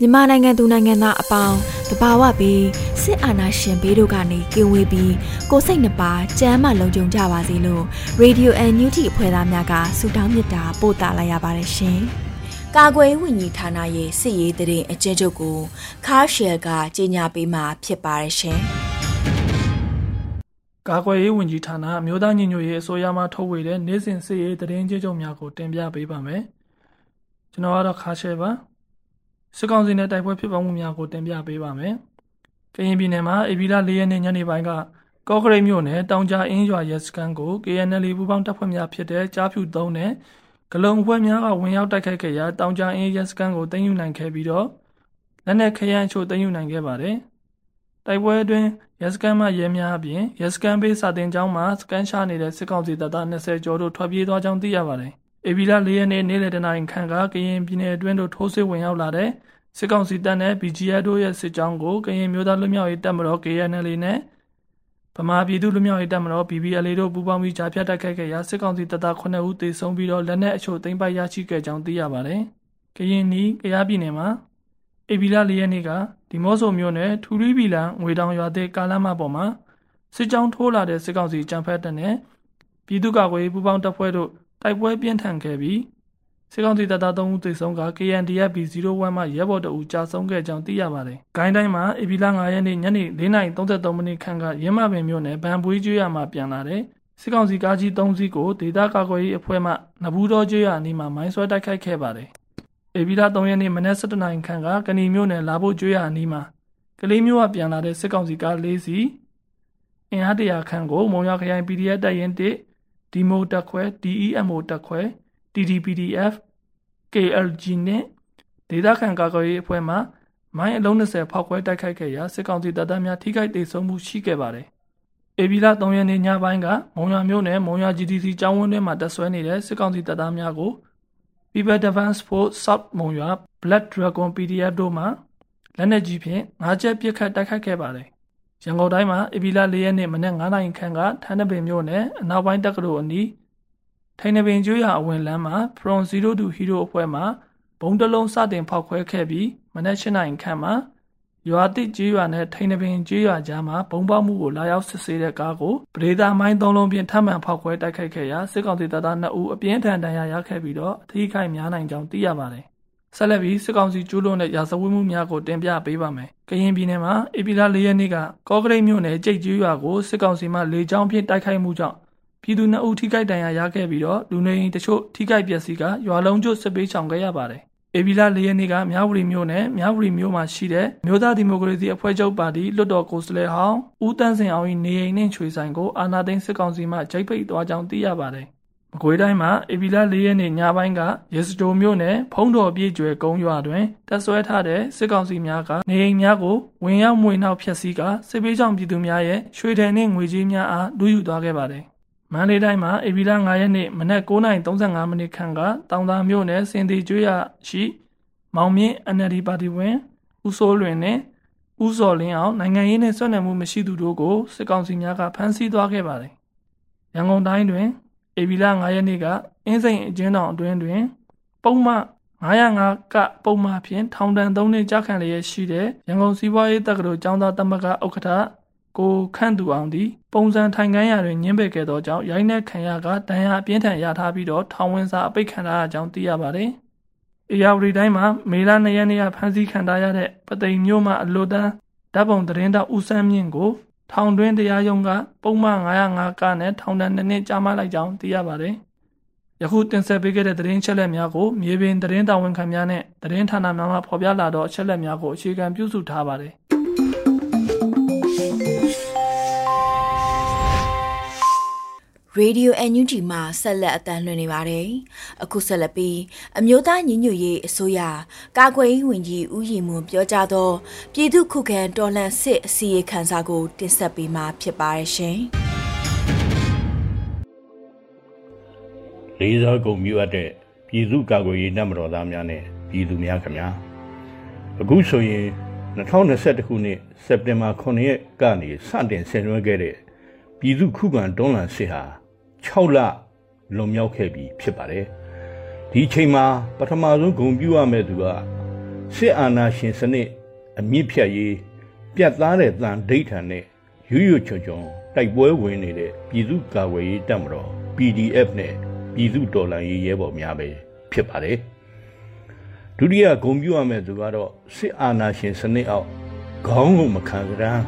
မြန်မာနိုင်ငံသူနိုင်ငံသားအပေါင်းတဘာဝပြီးစစ်အာဏာရှင်ဘေးတို့ကနေကင်းဝေးပြီးကိုစိတ်နှပါကြမ်းမှလုံခြုံကြပါစေလို့ Radio NUG အဖွဲ့သားများကဆုတောင်းမေတ္တာပို့သလာရပါတယ်ရှင်။ကာကွယ်ဝိညာဉ်ဌာနရဲ့စစ်ရေးတရင်အကျဉ်းချုပ်ကိုခါရှယ်ကကြီးညာပေးမှာဖြစ်ပါတယ်ရှင်။ကာကွယ်ရေးဝန်ကြီးဌာနအမျိုးသားညီညွတ်ရေးအစိုးရမှထုတ်ဝေတဲ့နိုင်စဉ်စစ်ရေးတရင်ကျဉ်းချုပ်များကိုတင်ပြပေးပါမယ်။ကျွန်တော်ကတော့ခါရှယ်ပါ။ စစ်ကောင်စီနဲ့တိုက်ပွဲဖြစ်ပွားမှုများကိုတင်ပြပေးပါမယ်။ကရင်ပြည်နယ်မှာအေဗီလာ၄ရက်နေ့ညနေပိုင်းကကော့ကရိတ်မြို့နယ်တောင်ကြားအင်းရွာရဲစခန်းကို KNL ပူးပေါင်းတပ်ဖွဲ့များဖြစ်တဲ့ကြားဖြူ3နဲ့ဂလုံအဖွဲ့များကဝင်ရောက်တိုက်ခိုက်ခဲ့ရာတောင်ကြားအင်းရဲစခန်းကိုသိမ်းယူနိုင်ခဲ့ပြီးတော့လက်နက်ခရမ်းအချို့သိမ်းယူနိုင်ခဲ့ပါတယ်။တိုက်ပွဲအတွင်းရဲစခန်းမှရဲများအပြင်ရဲစခန်းဘေးစာတင်ကျောင်းမှာစကန်ရှာနေတဲ့စစ်ကောင်စီတပ်သား20ကျော်တို့ထွက်ပြေးသွားကြောင်းသိရပါတယ်။ ဧပြီလ၄ရက်နေ့နေ့လယ်တနာရီခန့်ကကရင်ပြည်နယ်အတွင်းသို့ထိုးစစ်ဝင်ရောက်လာတဲ့စစ်ကောင်စီတပ်နဲ့ BGF တို့ရဲ့စစ်ကြောင်းကိုကရင်မျိုးသားလူမျိုးရေးတပ်မတော် KNL နဲ့ဗမာပြည်သူလူမျိုးရေးတပ်မတော် BBL တို့ပူးပေါင်းပြီးကြားဖြတ်တိုက်ခိုက်ခဲ့ရာစစ်ကောင်စီတပ်သား9ဦးသေဆုံးပြီးတော့လက်နက်အချို့သိမ်းပိုက်ရရှိခဲ့ကြောင်းသိရပါတယ်။ကရင်နီကရားပြည်နယ်မှာဧပြီလ၄ရက်နေ့ကဒီမော့ဆိုမြို့နယ်ထူရီဘီလန်ငွေတောင်ရွာတဲ့ကားလမ်းမပေါ်မှာစစ်ကြောင်းထိုးလာတဲ့စစ်ကောင်စီကြံဖက်တပ်နဲ့ပြည်သူ့ကာကွယ်ရေးပူးပေါင်းတပ်ဖွဲ့တို့ တိုက်ပွဲပြင်းထန်ခဲ့ပြီးစစ်ကောင်စီတပ်သား3ဦးသေဆုံးက KNDF B01 မှရဲဘော်တအူကြာဆုံးခဲ့ကြောင်းသိရပါတယ်။ဂိုင်းတိုင်းမှာဧပြီလ9ရက်နေ့ညနေ4:33မိနစ်ခန့်ကရင်းမပင်မြို့နယ်ဗန်ပွေးကျွရမှာပြန်လာတဲ့စစ်ကောင်စီကားကြီး3စီးကိုဒေသကာကွယ်ရေးအဖွဲ့မှနဘူးတော်ကျွရအနီးမှာမိုင်းဆွဲတိုက်ခိုက်ခဲ့ပါတယ်။ဧပြီလ3ရက်နေ့မနက်7:00နာရီခန့်ကကဏီမြို့နယ်လာဖို့ကျွရအနီးမှာကလေးမျိုးကပြန်လာတဲ့စစ်ကောင်စီကား၄စီးအင်အားတရာခန့်ကိုမုံရခရိုင် PDF တပ်ရင်း1 ဒီမိုတက်ခွဲ DEMO တက်ခွဲ TDPDF KLG နဲ့ဒေသခံကာကွယ်ရေးအဖွဲ့မှမိုင်းအလုံး20ဖောက်ခွဲတိုက်ခိုက်ခဲ့ရာစစ်ကောင်စီတပ်သားများထိခိုက်ဒေဆုံးမှုရှိခဲ့ပါတယ်။ဧပြီလ3ရက်နေ့ညပိုင်းကမုံရမြို့နယ်မုံရ GDC ကျောင်းဝင်းထဲမှာတပ်ဆွဲနေတဲ့စစ်ကောင်စီတပ်သားများကို People Defense Force South မုံရ Black Dragon PDF တို့မှလက်နက်ကြီးဖြင့်ငါးချက်ပစ်ခတ်တိုက်ခိုက်ခဲ့ပါတယ် ရန်ကုန်တိုင်းမှာအပီလာ၄ရက်နေ့မနက်9:00နာရီခန့်ကထန်းတပင်မြို့နယ်အနောက်ပိုင်းတက္ကသိုလ်အနီးထိုင်နပင်ကျွရအဝင်လမ်းမှာ From Zero to Hero အဖွဲ့မှဘုံတလုံးစတင်ဖောက်ခွဲခဲ့ပြီးမနက်၈နာရီခန့်မှာရွာတိကျွရွာနဲ့ထိုင်နပင်ကျွရွာကြားမှာဘုံပေါက်မှုကိုလာရောက်စစ်ဆေးတဲ့ကားကိုပဒေသာမိုင်းသုံးလုံးဖြင့်ထပ်မံဖောက်ခွဲတိုက်ခိုက်ခဲ့ရာစစ်ကောင်စီတပ်သား2ဦးအပြင်းထန်ဒဏ်ရာရခဲ့ပြီးတော့အထူးခိုက်များနိုင်ကြောင်းသိရပါတယ် ဆက်လက်ပြီးစစ်ကောင်စီကျူးလွန်တဲ့ရာဇဝတ်မှုများကိုတင်ပြပေးပါမယ်။ကရင်ပြည်နယ်မှာဧပြီလ၄ရက်နေ့ကကော့ကရိတ်မြို့နယ်ကြိတ်ကျွရွာကိုစစ်ကောင်စီမှလေကြောင်းဖြင့်တိုက်ခိုက်မှုကြောင့်ပြည်သူနှစ်ဦးထိခိုက်ဒဏ်ရာရခဲ့ပြီးတော့လူနေအိမ်တချို့ထိခိုက်ပျက်စီးကရွာလုံးကျွတ်စစ်ပေးဆောင်ခဲ့ရပါတယ်။ဧပြီလ၄ရက်နေ့ကမြဝတီမြို့နယ်မြဝတီမြို့မှာရှိတဲ့မြို့သားဒီမိုကရေစီအဖွဲ့ချုပ်ပါတီလွတ်တော်ကိုယ်စားလှယ်ဟောင်းဦးတန်းစင်အောင်၏နေအိမ်နှင့်ချွေဆိုင်ကိုအာနာသိန်းစစ်ကောင်စီမှဂျိတ်ပိတ်သွားကြောင်းသိရပါတယ် မကွေးတိုင်းမှာဧပြီလ၄ရက်နေ့ညပိုင်းကရေစတိုမြို့နယ်ဖုံးတော်ပြည့်ကျွဲကုန်းရွာတွင်တပ်ဆွဲထားတဲ့စစ်ကောင်စီများကနေအိမ်များကိုဝင်ရောက်မွေနှောက်ဖျက်ဆီးကာစစ်ပေးဆောင်ပြည်သူများရဲ့ရွှေထည်နှင့်ငွေကြေးများအားလူယူသွားခဲ့ပါတယ်။မန္တလေးတိုင်းမှာဧပြီလ9ရက်နေ့မနက်9:35မိနစ်ခန့်ကတောင်သာမြို့နယ်စင်တီကျွရရှိမောင်မြင့် NLD ပါတီဝင်ဦးစိုးလွင်နဲ့ဦးစော်လင်းအောင်နိုင်ငံရေးနဲ့ဆွေးနွေးမှုမရှိသူတို့ကိုစစ်ကောင်စီများကဖမ်းဆီးသွားခဲ့ပါတယ်။ရန်ကုန်တိုင်းတွင် ဧပြီလ9ရက်နေ့ကအင်းစိန်အကျဉ်းထောင်အတွင်းတွင် ပုံမှန်905ကပုံမှန်ဖြင့်ထောင်ဒဏ်3နှစ်ကြာခံလျက်ရှိတဲ့ရန်ကုန်စီးပွားရေးတက္ကသိုလ်ကျောင်းသားသမဂ္ဂဥက္ကဋ္ဌကိုခန့်သူအောင်သည်ပုံစံထိုင်ခန်းရာတွင်ညှင်းပယ်ခဲ့သောကြောင့်ရိုင်းနှက်ခံရကဒဏ်ရာအပြင်းထန်ရထားပြီးတော့ထောင်ဝင်စာအပိတ်ခံရကြောင်းသိရပါတယ်။အေယာဝတီတိုင်းမှာမေလ2ရက်နေ့ကဖမ်းဆီးခံထားရတဲ့ပသိမ်မြို့မှာအလို့တန်းဓာတ်ပုံသတင်းတောက်ဦးစန်းမြင့်ကို ထောင်တွင်းတရားရုံးကပုံမှန်905ကနဲ့ထောင်ဒဏ်2နှစ်ကြာမှလိုက်ကြောင်းသိရပါတယ်။ယခုတင်ဆက်ပေးခဲ့တဲ့သတင်းချက်လက်များကိုမြေပြင်သတင်းတာဝန်ခံများနဲ့သတင်းဌာနများမှဖော်ပြလာသောအချက်လက်များကိုအခြေခံပြုစုထားပါတယ်။ Radio NUG မှာဆက်လက်အသံလွှင့်နေပါတယ်။အခုဆက်လက်ပြီးအမျိုးသားညီညွတ်ရေးအစိုးရကာကွယ်ရေးဝန်ကြီးဦးရီမွန်ပြောကြားသောပြည်သူခုခံတော်လှန်စစ်အစည်းအခမ်းစာကိုတင်ဆက်ပေးမှာဖြစ်ပါရဲ့ရှင်။လေးစားကုန်မြူအပ်တဲ့ပြည်သူကာကွယ်ရေးတပ်မတော်သားများနဲ့ပြည်သူများခင်ဗျာ။အခုဆိုရင်2021ခုနှစ်စက်တင်ဘာ9ရက်ကနေစတင်ဆင်နွှဲခဲ့တဲ့ပြည်သူခုခံတွန်းလှန်စစ်ဟာ 6လလွန်မြောက်ခဲ့ပြီဖြစ်ပါတယ်ဒီချိန်မှာပထမဆုံးဂုံပြူရမယ့်သူကစစ်အာဏာရှင်စနစ်အမြင့်ဖြတ်ရေးပြတ်သားတဲ့တန်ဒိဋ္ဌာန်နဲ့ရွရွချွန်ချွန်တိုက်ပွဲဝင်နေတဲ့ပြည်သူ့ကာကွယ်ရေးတပ်မတော် PDF နဲ့ပြည်သူ့တော်လှန်ရေးရဲဘော်များပဲဖြစ်ပါတယ်ဒုတိယဂုံပြူရမယ့်သူကတော့စစ်အာဏာရှင်စနစ်အောက်ခေါင်းကိုမခံကြမ်း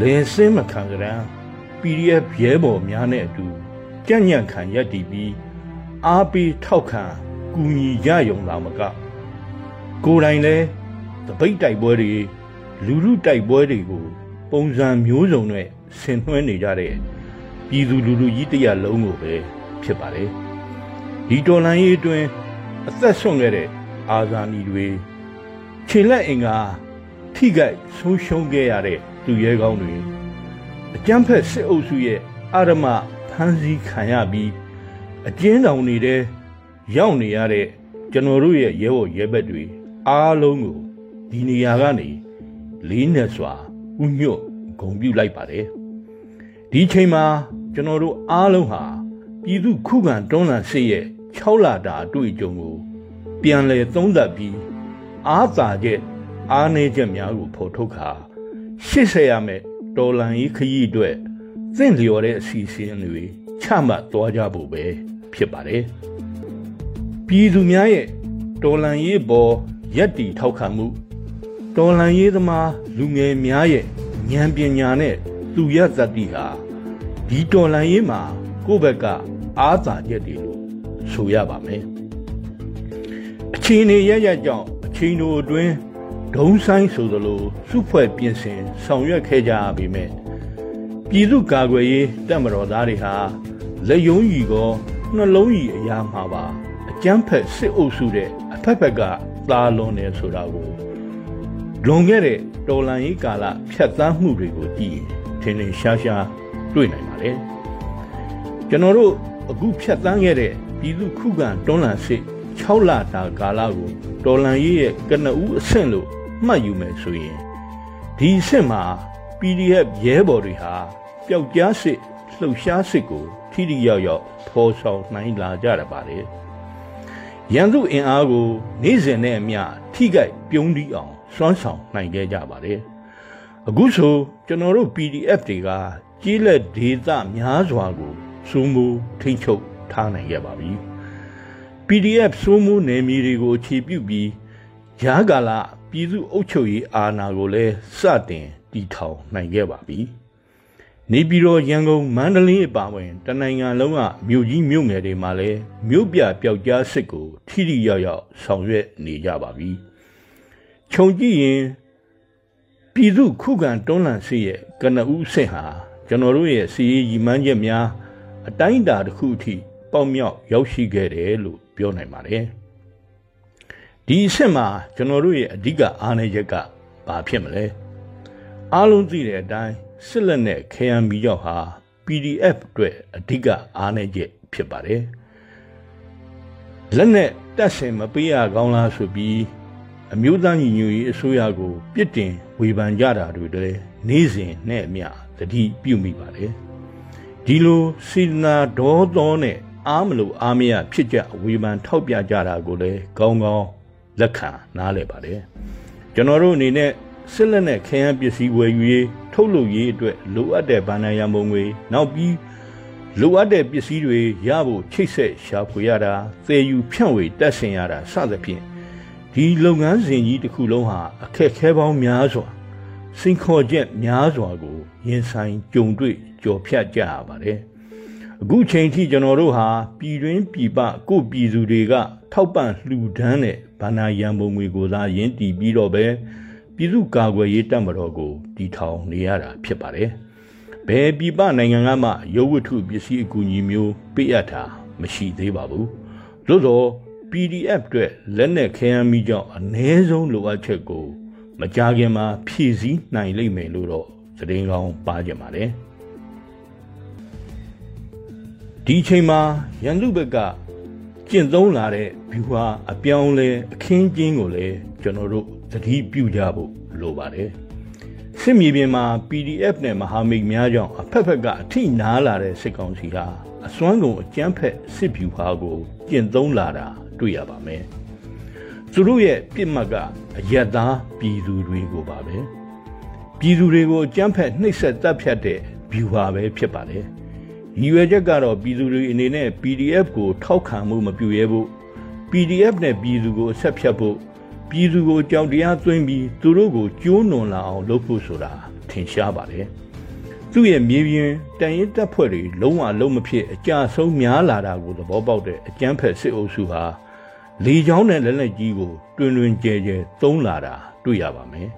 လင်းစင်းမခံကြမ်း PDF ရဲဘော်များနဲ့အတူ ကြံ့ညံ့ခံရက်တည်ပြီးအားပေးထောက်ခံကူညီကြယုံလာမကကိုယ်တိုင်လဲတပိတ်တိုက်ပွဲတွေလူလူတိုက်ပွဲတွေကိုပုံစံမျိုးစုံနဲ့ဆင်နွှဲနေကြတဲ့ပြည်သူလူလူကြီးတရလုံးကိုပဲဖြစ်ပါတယ်ဒီတော်လန်ရေးအတွင်းအသက်ဆုံးခဲ့တဲ့အာဇာနည်တွေခြေလက်အင်္ဂါထိခိုက်ဆုံးရှုံးခဲ့ရတဲ့သူရဲကောင်းတွေအကျန်းဖက်စစ်အုပ်စုရဲ့အာရမဖ မ်းဆီးခံရပြီးအကျဉ်းဆောင်နေတဲ့ရောက်နေရတဲ့ကျွန်တော်တို့ရဲ့ရဲဘော်ရဲဘက်တွေအားလုံးကိုဒီနေရာကနေလေးနဲ့စွာဥညွတ်ဂုံပြုလိုက်ပါတယ်ဒီချိန်မှာကျွန်တော်တို့အားလုံးဟာပြည်သူခုခံတွန်းလှန်စစ်ရဲ့6လတာအတွေ့အကြုံကို ပြန်လည်သုံးသပ်ပြီးအားသာချက်အားနည်းချက်များကိုဖော်ထုတ်ခါရှစ်ဆက်ရမယ်တော်လန်ရေးခရီးအတွက် သင့်လျော်တဲ့အစီအစဉ်တွေချမှတ်သွားကြဖို့ပဲဖြစ်ပါတယ်ပြည်သူများရဲ့တော်လန်ရေးပေါ်ရက်တီထောက်ခံမှုတော်လန်ရေးသမားလူငယ်များရဲ့ဉာဏ်ပညာနဲ့သူရသတ္တိဟာဒီတော်လန်ရေးမှာကိုယ့်ဘက်ကအားသာချက်တွေလို့ဆိုရပါမယ်အချင်းနေရရကြောင့်အချင်းတို့အတွင်းဒုံဆိုင်ဆိုသလိုစုဖွဲ့ပြင်ဆင်ဆောင်ရွက်ခဲ့ကြပေမဲ့ ပြည်သူကာကွယ်ရေးတပ်မတော်သားတွေဟာလက်ယုံကြီးကောနှလုံးကြီးအရာမှာပါအကြမ်းဖက်စစ်အုပ်စုတဲ့အဖက်ဖက်ကသာလွန်တယ်ဆိုတာကိုလွန်ခဲ့တဲ့တော်လန်ရေးကာလဖြတ်သန်းမှုတွေကိုကြည့်ရင်ထင်ထင်ရှားရှားတွေ့နိုင်ပါတယ်ကျွန်တော်တို့အခုဖြတ်သန်းခဲ့တဲ့ပြည်သူခုခံတွန်းလှန်စစ်6လတာကာလကိုတော်လန်ရေးရဲ့ကနဦးအဆင့်လို့မှတ်ယူမယ်ဆိုရင်ဒီအဆင့်မှာ PDF ရဲဘော်တွေဟာ ပျောက်ကြားစစ်လှုပ်ရှားစစ်ကိုထိထိရောက်ရောက်ဖော်ဆောင်နိုင်လာကြရပါတယ်ရန်သူအင်အားကိုနေ့စဉ်နဲ့အမျှထိခိုက်ပြုံးတီးအောင်စွမ်းဆောင်နိုင်ခဲ့ကြပါတယ်အခုဆိုကျွန်တော်တို့ PDF တွေကကြီးလက်ဒေသများစွာကိုစိုးမိုးထိန်းချုပ်ထားနိုင်ခဲ့ပါပြီ PDF စိုးမိုးနယ်မြေတွေကိုအခြေပြုပြီးဂျားကာလပြည်သူအုပ်ချုပ်ရေးအာဏာကိုလည်းစတင်တည်ထောင်နိုင်ခဲ့ပါပြီ နေပြည်တော်ရန်ကုန်မန္တလေးအပါအဝင်တနိုင်ငံလုံးကမြို့ကြီးမြို့ငယ်တွေမှာလည်းမြို့ပြပျောက်ကြားစစ်ကိုထိထိရောက်ရောက်ဆောင်ရွက်နေကြပါပြီခြုံကြည့်ရင်ပြည်သူခုခံတွန်းလှန်စစ်ရဲ့ကနဦးစစ်ဟာကျွန်တော်တို့ရဲ့စီရေးရည်မှန်းချက်များအတိုင်းအတာတစ်ခုအထိပေါက်မြောက်ရောက်ရှိခဲ့တယ်လို့ပြောနိုင်ပါတယ်ဒီအစ်မှာကျွန်တော်တို့ရဲ့အဓိကအားနည်းချက်ကဘာဖြစ်မလဲအားလုံးသိတဲ့အတိုင်း စစ်လက်နဲ့ခရံမီရောက်ဟာ PDF အတွက်အဓိကအားနည်းချက်ဖြစ်ပါတယ်လက်နဲ့တက်ဆင်မပေးရကောင်းလားဆိုပြီးအမျိုးသားညီညွတ်ရေးအစိုးရကိုပြစ်တင်ဝေဖန်ကြတာတွေလည်းနေ့စဉ်နဲ့အမျှတတိပြုမိပါတယ်ဒီလိုစေတနာဒေါသောနဲ့အားမလို့အားမရဖြစ်ကြဝေဖန်ထောက်ပြကြတာကိုလည်းကောင်းကောင်းလက်ခံနားလည်ပါတယ်ကျွန်တော်တို့အနေနဲ့ စစ်လက်နဲ့ခရမ်းပစ္စည်းဝယ်ယူရေးထုတ်လုပ်ရေးအတွက်လိုအပ်တဲ့ဗဏ္ဍာရမုံငွေနောက်ပြီးလိုအပ်တဲ့ပစ္စည်းတွေရဖို့ချိတ်ဆက်ရှာဖွေရတာသေယူဖြန့်ဝေတက်ဆင်ရတာစသဖြင့်ဒီလုပ်ငန်းစဉ်ကြီးတစ်ခုလုံးဟာအခက်ခဲပေါင်းများစွာစိန်ခေါ်ချက်များစွာကိုရင်ဆိုင်ကြုံတွေ့ကြော်ဖြတ်ကြရပါတယ်အခုချိန်ထိကျွန်တော်တို့ဟာပြည်တွင်းပြည်ပကိုပြည်သူတွေက ထောက်ပံ့လှူဒန်းတဲ့ဗန္နာရန်ပုံငွေကိုသာရင်းတည်ပြီးတော့ပဲ ပြည်သူ့ကာကွယ်ရေးတပ်မတော်ကိုတည်ထောင်နေရတာဖြစ်ပါတယ်။ဘယ်ပြည်ပနိုင်ငံကမှရုပ်ဝတ္ထုပစ္စည်းအကူအညီမျိုးပေးအပ်တာမရှိသေးပါဘူး။သို့သော PDF အတွက်လက်နက်ခဲယမ်းမိကြောင့်အ ਨੇ ဆုံးလိုအပ်ချက်ကို မကြခင်မှာဖြည့်ဆည်းနိုင်လိမ့်မယ်လို့တော့သတင်းကောင်းပါကြပါလေဒီချိန်မှာရန်သူဘက်ကကျင့်သုံးလာတဲ့ဘီဟာအပြောင်းလဲအခင်းကျင်းကိုလည်းကျွန်တော်တို့ သတိပြုကြဖို့လိုပါတယ်စစ်မြေပြင်မှာ PDF နဲ့မဟာမိတ်များကြောင့်အဖက်ဖက်ကအထိနားလာတဲ့စစ်ကောင်စီဟာအစွမ်းကုန်အကြမ်းဖက်စစ်ဗျူဟာကိုကျင့်သုံးလာတာတွေ့ရပါမယ်သူတို့ရဲ့ပြစ်မှတ်ကအယက်သားပြည်သူတွေကိုပါပဲပြည်သူတွေကိုအကြမ်းဖက်နှိပ်စက်တပ်ဖြတ်တဲ့ဗျူဟာပဲဖြစ်ပါတယ်ရည်ရွယ်ချက်ကတော့ပြည်သူတွေအနေနဲ့ PDF ကိုထောက်ခံမှုမပြုရဲဖို့ PDF နဲ့ပြည်သူကိုအဆက်ဖြတ်ဖို့ ပြည်သူကိုကြောက်တရားသွင်းပြီးသူတို့ကိုကျိုးနွန်လာအောင်လုပ်ဖို့ဆိုတာထင်ရှားပါတယ်သူ့ရဲ့မြေပြင်တန်ရင်တပ်ဖွဲ့တွေလုံးဝလုံးမဖြစ်အကြဆုံးများလာတာကိုသဘောပေါက်တဲ့အကြမ်းဖက်စစ်အုပ်စုဟာလေချောင်းနဲ့လက်လက်ကြီးကိုတွင်တွင်ကျဲကျဲသုံးလာတာတွေ့ရပါမယ်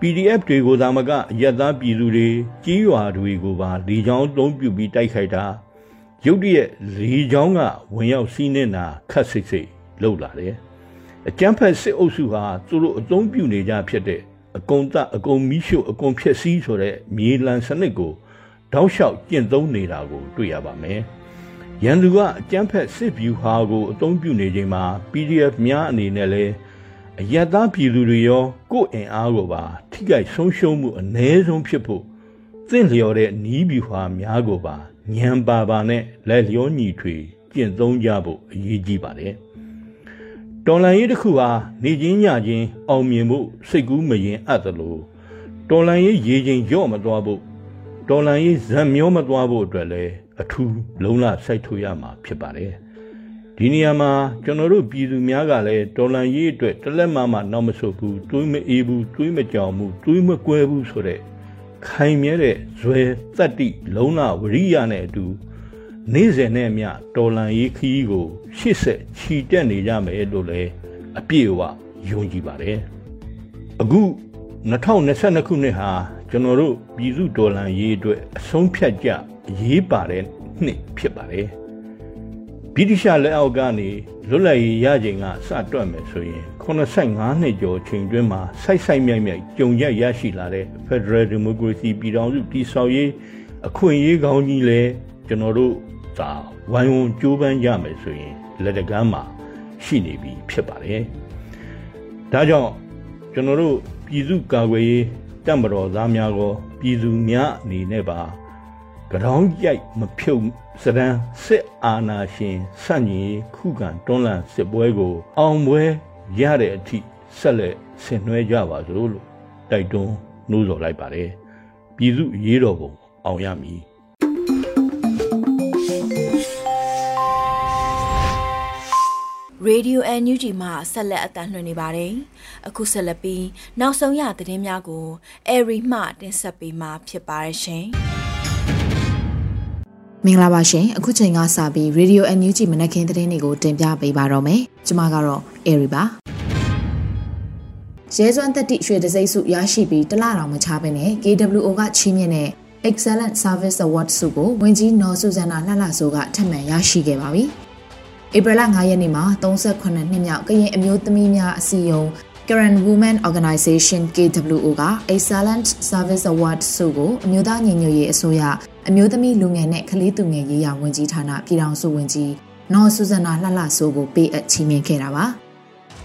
PDF တွေကိုသာမကအယက်သားပြည်သူတွေကြီးရွာတွေကိုပါလေချောင်းသုံးပြပြီးတိုက်ခိုက်တာရုတ်တရက်လေချောင်းကဝင်ရောက်စီးနေတာခတ်စိတ်စိတ်လှုပ်လာတယ် အကျန်းဖက်စစ်အုပ်စုဟာသူတို့အသုံးပြုနေကြဖြစ်တဲ့အကုံတအကုံမီးရှို့အကုံဖြက်စီးဆိုတဲ့မြေလံစနစ်ကိုတောက်လျှောက်ကျင့်သုံးနေတာကိုတွေ့ရပါမယ်ရန်သူကအကြမ်းဖက်စစ်ဗျူဟာကိုအသုံးပြုနေချိန်မှာ PDF များအနေနဲ့လည်းအယက်သားပြည်သူတွေရောကိုယ်အင်အားကိုပါ ထိခိုက်ဆုံးရှုံးမှုအ ਨੇ ဆုံးဖြစ်ဖို့သင့်လျော်တဲ့နီးဗျူဟာများကိုပါညံပါပါနဲ့လက်လျောညီထွေကျင့်သုံးကြဖို့အရေးကြီးပါတယ် တော်လန်ရေးတစ်ခုဟာနေချင်းညချင်းအောင်မြင်မှုစိတ်ကူးမရင်အပ်သလိုတော်လန်ရေးရေချင်းရော့မသွားဖို့တော်လန်ရေးဇံမျောမသွားဖို့အတွက်လည်းအထူးလုံးလစိုက်ထုတ်ရမှာဖြစ်ပါတယ်ဒီနေရာမှာကျွန်တော်တို့ပြည်သူများကလည်းတော်လန်ရေးအတွက်တလက်မမနောက်မဆုတ်ဘူးတွေးမအေးဘူးတွေးမကြောင်ဘူးတွေးမကွဲဘူးဆိုတဲ့ခိုင်မြဲတဲ့ဇွဲတတ္တိလုံးလဝရိယနဲ့အတူ နေ့စဉ်နဲ့မျှတော်လန်ရေးခီးကိုရှစ်ဆက်ခြီတက်နေကြမယ်လို့လည်းအပြည့်အဝယုံကြည်ပါတယ်အခု2022ခုနှစ်ဟာကျွန်တော်တို့ပြည်သူတော်လှန်ရေးအတွက်အဆုံးဖြတ်ကြအရေးပါတဲ့နှစ်ဖြစ်ပါတယ်ဗြိတိရှလက်အောက်ကနေလွတ်လပ်ရေးရချိန်ကစတွက်မယ်ဆိုရင်85နှစ်ကျော်ချိန်တွင်းမှာဆိုက်ဆိုက်မြိုက်မြိုက်ကြုံရရရှိလာတဲ့ Federal Democracy ပြည်ထောင်စုတည်ဆောက်ရေးအခွင့်အရေးကောင်းကြီးလဲကျွန်တော်တို့ သာဝိုင်းဝန်းကြိုးပမ်းကြမယ်ဆိုရင်လက်တကမ်းမှာရှိနေပြီဖြစ်ပါတယ်။ဒါကြောင့်ကျွန်တော်တို့ပြည်သူကာကွယ်ရေးတပ်မတော်သားများကိုပြည်သူများအနေနဲ့ပါကြောင်ရိုက်မဖြုတ်စဒန်းစစ်အာဏာရှင်ဆန့်ကျင်ခုခံတွန်းလှန်စစ်ပွဲကို အောင်ပွဲရတဲ့အထိဆက်လက်ဆင်နွှဲကြပါစို့လို့တိုက်တွန်းနှိုးဆော်လိုက်ပါတယ်ပြည်သူရေးတော်ပုံအောင်ရမည် ရေဒီယို NUG မှဆက်လက်အသံလွှင့်နေပါတယ်။အခုဆက်လက်ပြီးနောက်ဆုံးရသတင်းများကိုအေရီမှတင်ဆက်ပေးမှာဖြစ်ပါတယ်ရှင်။မင်္ဂလာပါရှင်။အခုချိန်ကစပြီး Radio NUG မနက်ခင်းသတင်းတွေကိုတင်ပြပေးပါတော့မယ်။ကျွန်မကတော့အေရီပါ။ရဲစွမ်းတက်တိရွှေတစိမ့်စုရရှိပြီးတလတော်မချဘဲနဲ့ KWO ကချီးမြှင့်တဲ့ Excellent Service Award ဆုကိုဝင်ကြီးနော်ဆူဇန်နာလှလှဆိုးကထပ်မံရရှိခဲ့ပါပြီ။ ဧပြီလ9ရက်နေ့မှာ38နှစ်မြောက်ကရင်အမျိုးသမီးများအစည်းအရုံး Karen Women Organization KWO က Excellent Service Award ဆုကိုအမျိုးသားညီညွတ်ရေးအစိုးရအမျိုးသမီးလူငယ်နဲ့ကလေးသူငယ်ရေးရာဝန်ကြီးဌာနပြည်ထောင်စုဝန်ကြီးနော်ဆူဇနာလှလှဆိုးကိုပေးအပ်ချီးမြှင့်ခဲ့တာပါ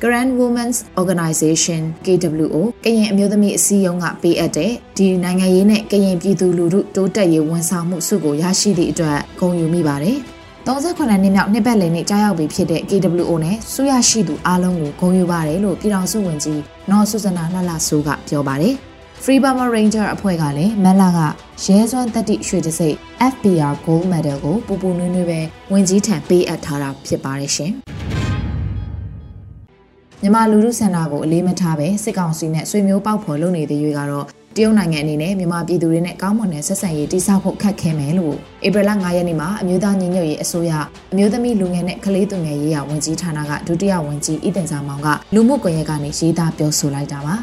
Grand Women's Organization KWO ကရင်အမျိုးသမီးအစည်းအရုံးကပေးအပ်တဲ့ဒီနိုင်ငံရေးနဲ့ကရင်ပြည်သူလူထုတိုးတက်ရေးဝန်ဆောင်မှုဆုကိုရရှိသည့်အတွက်ဂုဏ်ယူမိပါတယ်။ 38နှစ်မြောက်နှစ်ပတ်လည်နေ့ကြားရောက်ပြီဖြစ်တဲ့ KWO နဲ့ဆူရရှိသူအားလုံးကိုဂုဏ်ယူပါတယ်လို့ပြည်တော်စုဝင်ကြီးနော်ဆုစနာလှလှဆိုးကပြောပါတယ်။ Free Burma Ranger အဖွဲ့ကလည်းမန်လာကရဲစွမ်းတက်တိရွှေတစိတ် FBR Gold Medal ကိုပူပူနွေးနွေးပဲဝင်ကြီးထံပေးအပ်ထားတာဖြစ်ပါတယ်ရှင်။မြန်မာလူထုစန္ဒကိုအလေးမထားပဲစစ်ကောင်စီနဲ့ဆွေမျိုးပေါက်ဖော်လုပ်နေတဲ့ရွေးကတော့ တရုတ်နိုင်ငံအနေနဲ့မြန်မာပြည်သူတွေနဲ့ကောင်းမွန်တဲ့ဆက်ဆံရေးတည်ဆောက်ဖို့ခက်ခဲမယ်လို့ဧပြီလ9ရက်နေ့မှာအမျိုးသားညီညွတ်ရေးအစိုးရအမျိုးသမီးလူငယ်နဲ့ကလေးသူငယ်ရေးရာဝန်ကြီးဌာနကဒုတိယဝန်ကြီးဤတင်စာမောင်ကလူမှုကွန်ရက်ကနေရေးသားပြောဆိုလိုက်တာပါ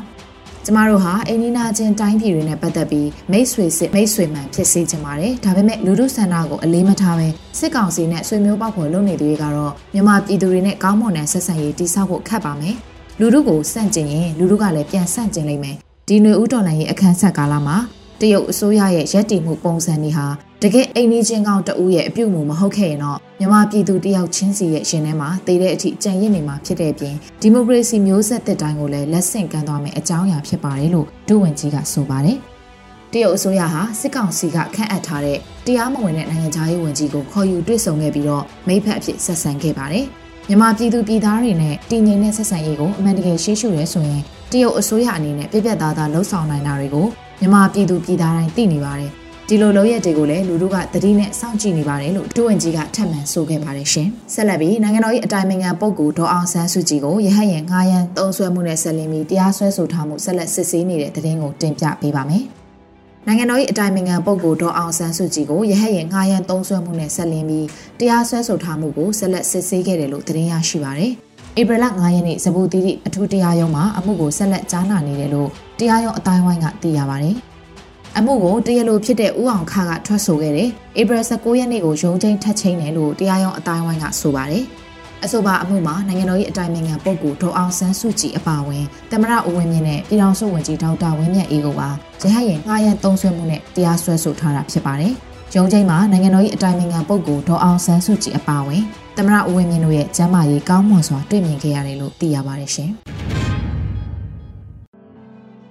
ကျမတို့ဟာအိန္ဒိနာချင်းတိုင်းပြည်တွေနဲ့ပတ်သက်ပြီးမိတ်ဆွေစစ်မိတ်ဆွေမှန်ဖြစ်စေချင်ပါတယ်။ဒါပေမဲ့လူထုဆန္ဒကိုအလေးမထားဘဲစစ်ကောင်စီနဲ့ဆွေမျိုးပေါက်ဖော်လုပ်နေသူတွေကတော့မြန်မာပြည်သူတွေနဲ့ကောင်းမွန်တဲ့ဆက်ဆံရေးတည်ဆောက်ဖို့ခက်ပါမယ်။လူထုကိုစန့်ကျင်ရင်လူထုကလည်းပြန်ဆန့်ကျင်လိမ့်မယ် ဒီຫນွေဦးတော်လိုင်းရဲ့အခန်းဆက်ကာလမှာတရုတ်အစိုးရရဲ့ရည်တည်မှုပုံစံတွေဟာတကယ်အိမ်နီးချင်းကောင်တဦးရဲ့အပြုတ်မှုမဟုတ်ခဲ့ရင်တော့မြန်မာပြည်သူတယောက်ချင်းစီရဲ့ရှင်ထဲမှာတည်တဲ့အထိကြံ့ရစ်နေမှာဖြစ်တဲ့ပြင်ဒီမိုကရေစီမျိုးဆက်တစ်တိုင်းကိုလည်းလက်ဆင့်ကမ်းသွားမယ်အကြောင်းအရာဖြစ်ပါတယ်လို့ဒုဝန်ကြီးကဆိုပါတယ်။တရုတ်အစိုးရဟာစစ်ကောင်စီကခန့်အပ်ထားတဲ့တရားမဝင်တဲ့နိုင်ငံသားရေးဝန်ကြီးကိုခေါ်ယူတွေ့ဆုံခဲ့ပြီးတော့မိဖက်အဖြစ်ဆက်ဆံခဲ့ပါတယ်။မြန်မာပြည်သူပြည်သားတွေနဲ့တည်ငြိမ်တဲ့ဆက်ဆံရေးကိုအမှန်တကယ်ရှိရှုရဲဆိုရင် တရုတ်အစိုးရအနေနဲ့ပြပြသားသားလှုံ့ဆော်နိုင်တာတွေကိုမြန်မာပြည်သူပြည်သားတိုင်းသိနေပါတယ်။ဒီလိုလုပ်ရက်တွေကိုလည်းလူတို့ကသတိနဲ့စောင့်ကြည့်နေပါတယ်လို့ဒုဝန်ကြီးကထပ်မံဆိုခဲ့ပါတယ်ရှင်။ဆက်လက်ပြီးနိုင်ငံတော်၏အတိုင်ပင်ခံပုဂ္ဂိုလ်ဒေါ်အောင်ဆန်းစုကြည်ကိုရဟတ်ရင်ငှားရမ်းသုံးဆွဲမှုနဲ့ဆက်လင်းပြီးတရားစွဲဆိုထားမှုဆက်လက်စစ်ဆေးနေတဲ့သတင်းကိုတင်ပြပေးပါမယ်။နိုင်ငံတော်၏အတိုင်ပင်ခံပုဂ္ဂိုလ်ဒေါ်အောင်ဆန်းစုကြည်ကိုရဟတ်ရင်ငှားရမ်းသုံးဆွဲမှုနဲ့ဆက်လင်းပြီးတရားစွဲဆိုထားမှုကိုဆက်လက်စစ်ဆေးခဲ့တယ်လို့သတင်းရရှိပါရယ်။ ဧပြီလ9ရက်နေ့စပူတီတီအထူးတရားရုံးမှာအမှုကိုဆက်လက်ကြားနာနေတယ်လို့တရားရုံးအတိုင်းဝိုင်းကသိရပါတယ်။အမှုကိုတရားလိုဖြစ်တဲ့ဦးအောင်ခါကထွက်ဆိုခဲ့တယ်။ဧပြီ19ရက်နေ့ကိုရုံးချင်းထပ်ချင်းတယ်လို့တရားရုံးအတိုင်းဝိုင်းကဆိုပါတယ်။အဆိုပါအမှုမှာနိုင်ငံတော်၏အတိုင်ပင်ခံပုဂ္ဂိုလ်ဒေါအောင်ဆန်းစုကြည်အပါအဝင်တမရဦးဝင်းမြင့်နဲ့ပြည်ထောင်စုဝန်ကြီးဒေါက်တာဝင်းမြတ်အေးကိုပါရဟရင်ငှားရမ်းသုံးဆွဲမှုနဲ့တရားစွဲဆိုထားတာဖြစ်ပါတယ်။ ရုံးချိန်မှာနိုင်ငံတော်၏အတိုင်ပင်ခံပုဂ္ဂိုလ်ဒေါအောင်ဆန်းစုကြည်အပါအဝင်သမရဦးဝင်းမြင့်တို့ရဲ့ကျမ်းမာရေးကောင်းမွန်စွာတွေ့မြင်ခဲ့ရတယ်လို့သိရပါတယ်ရှင်။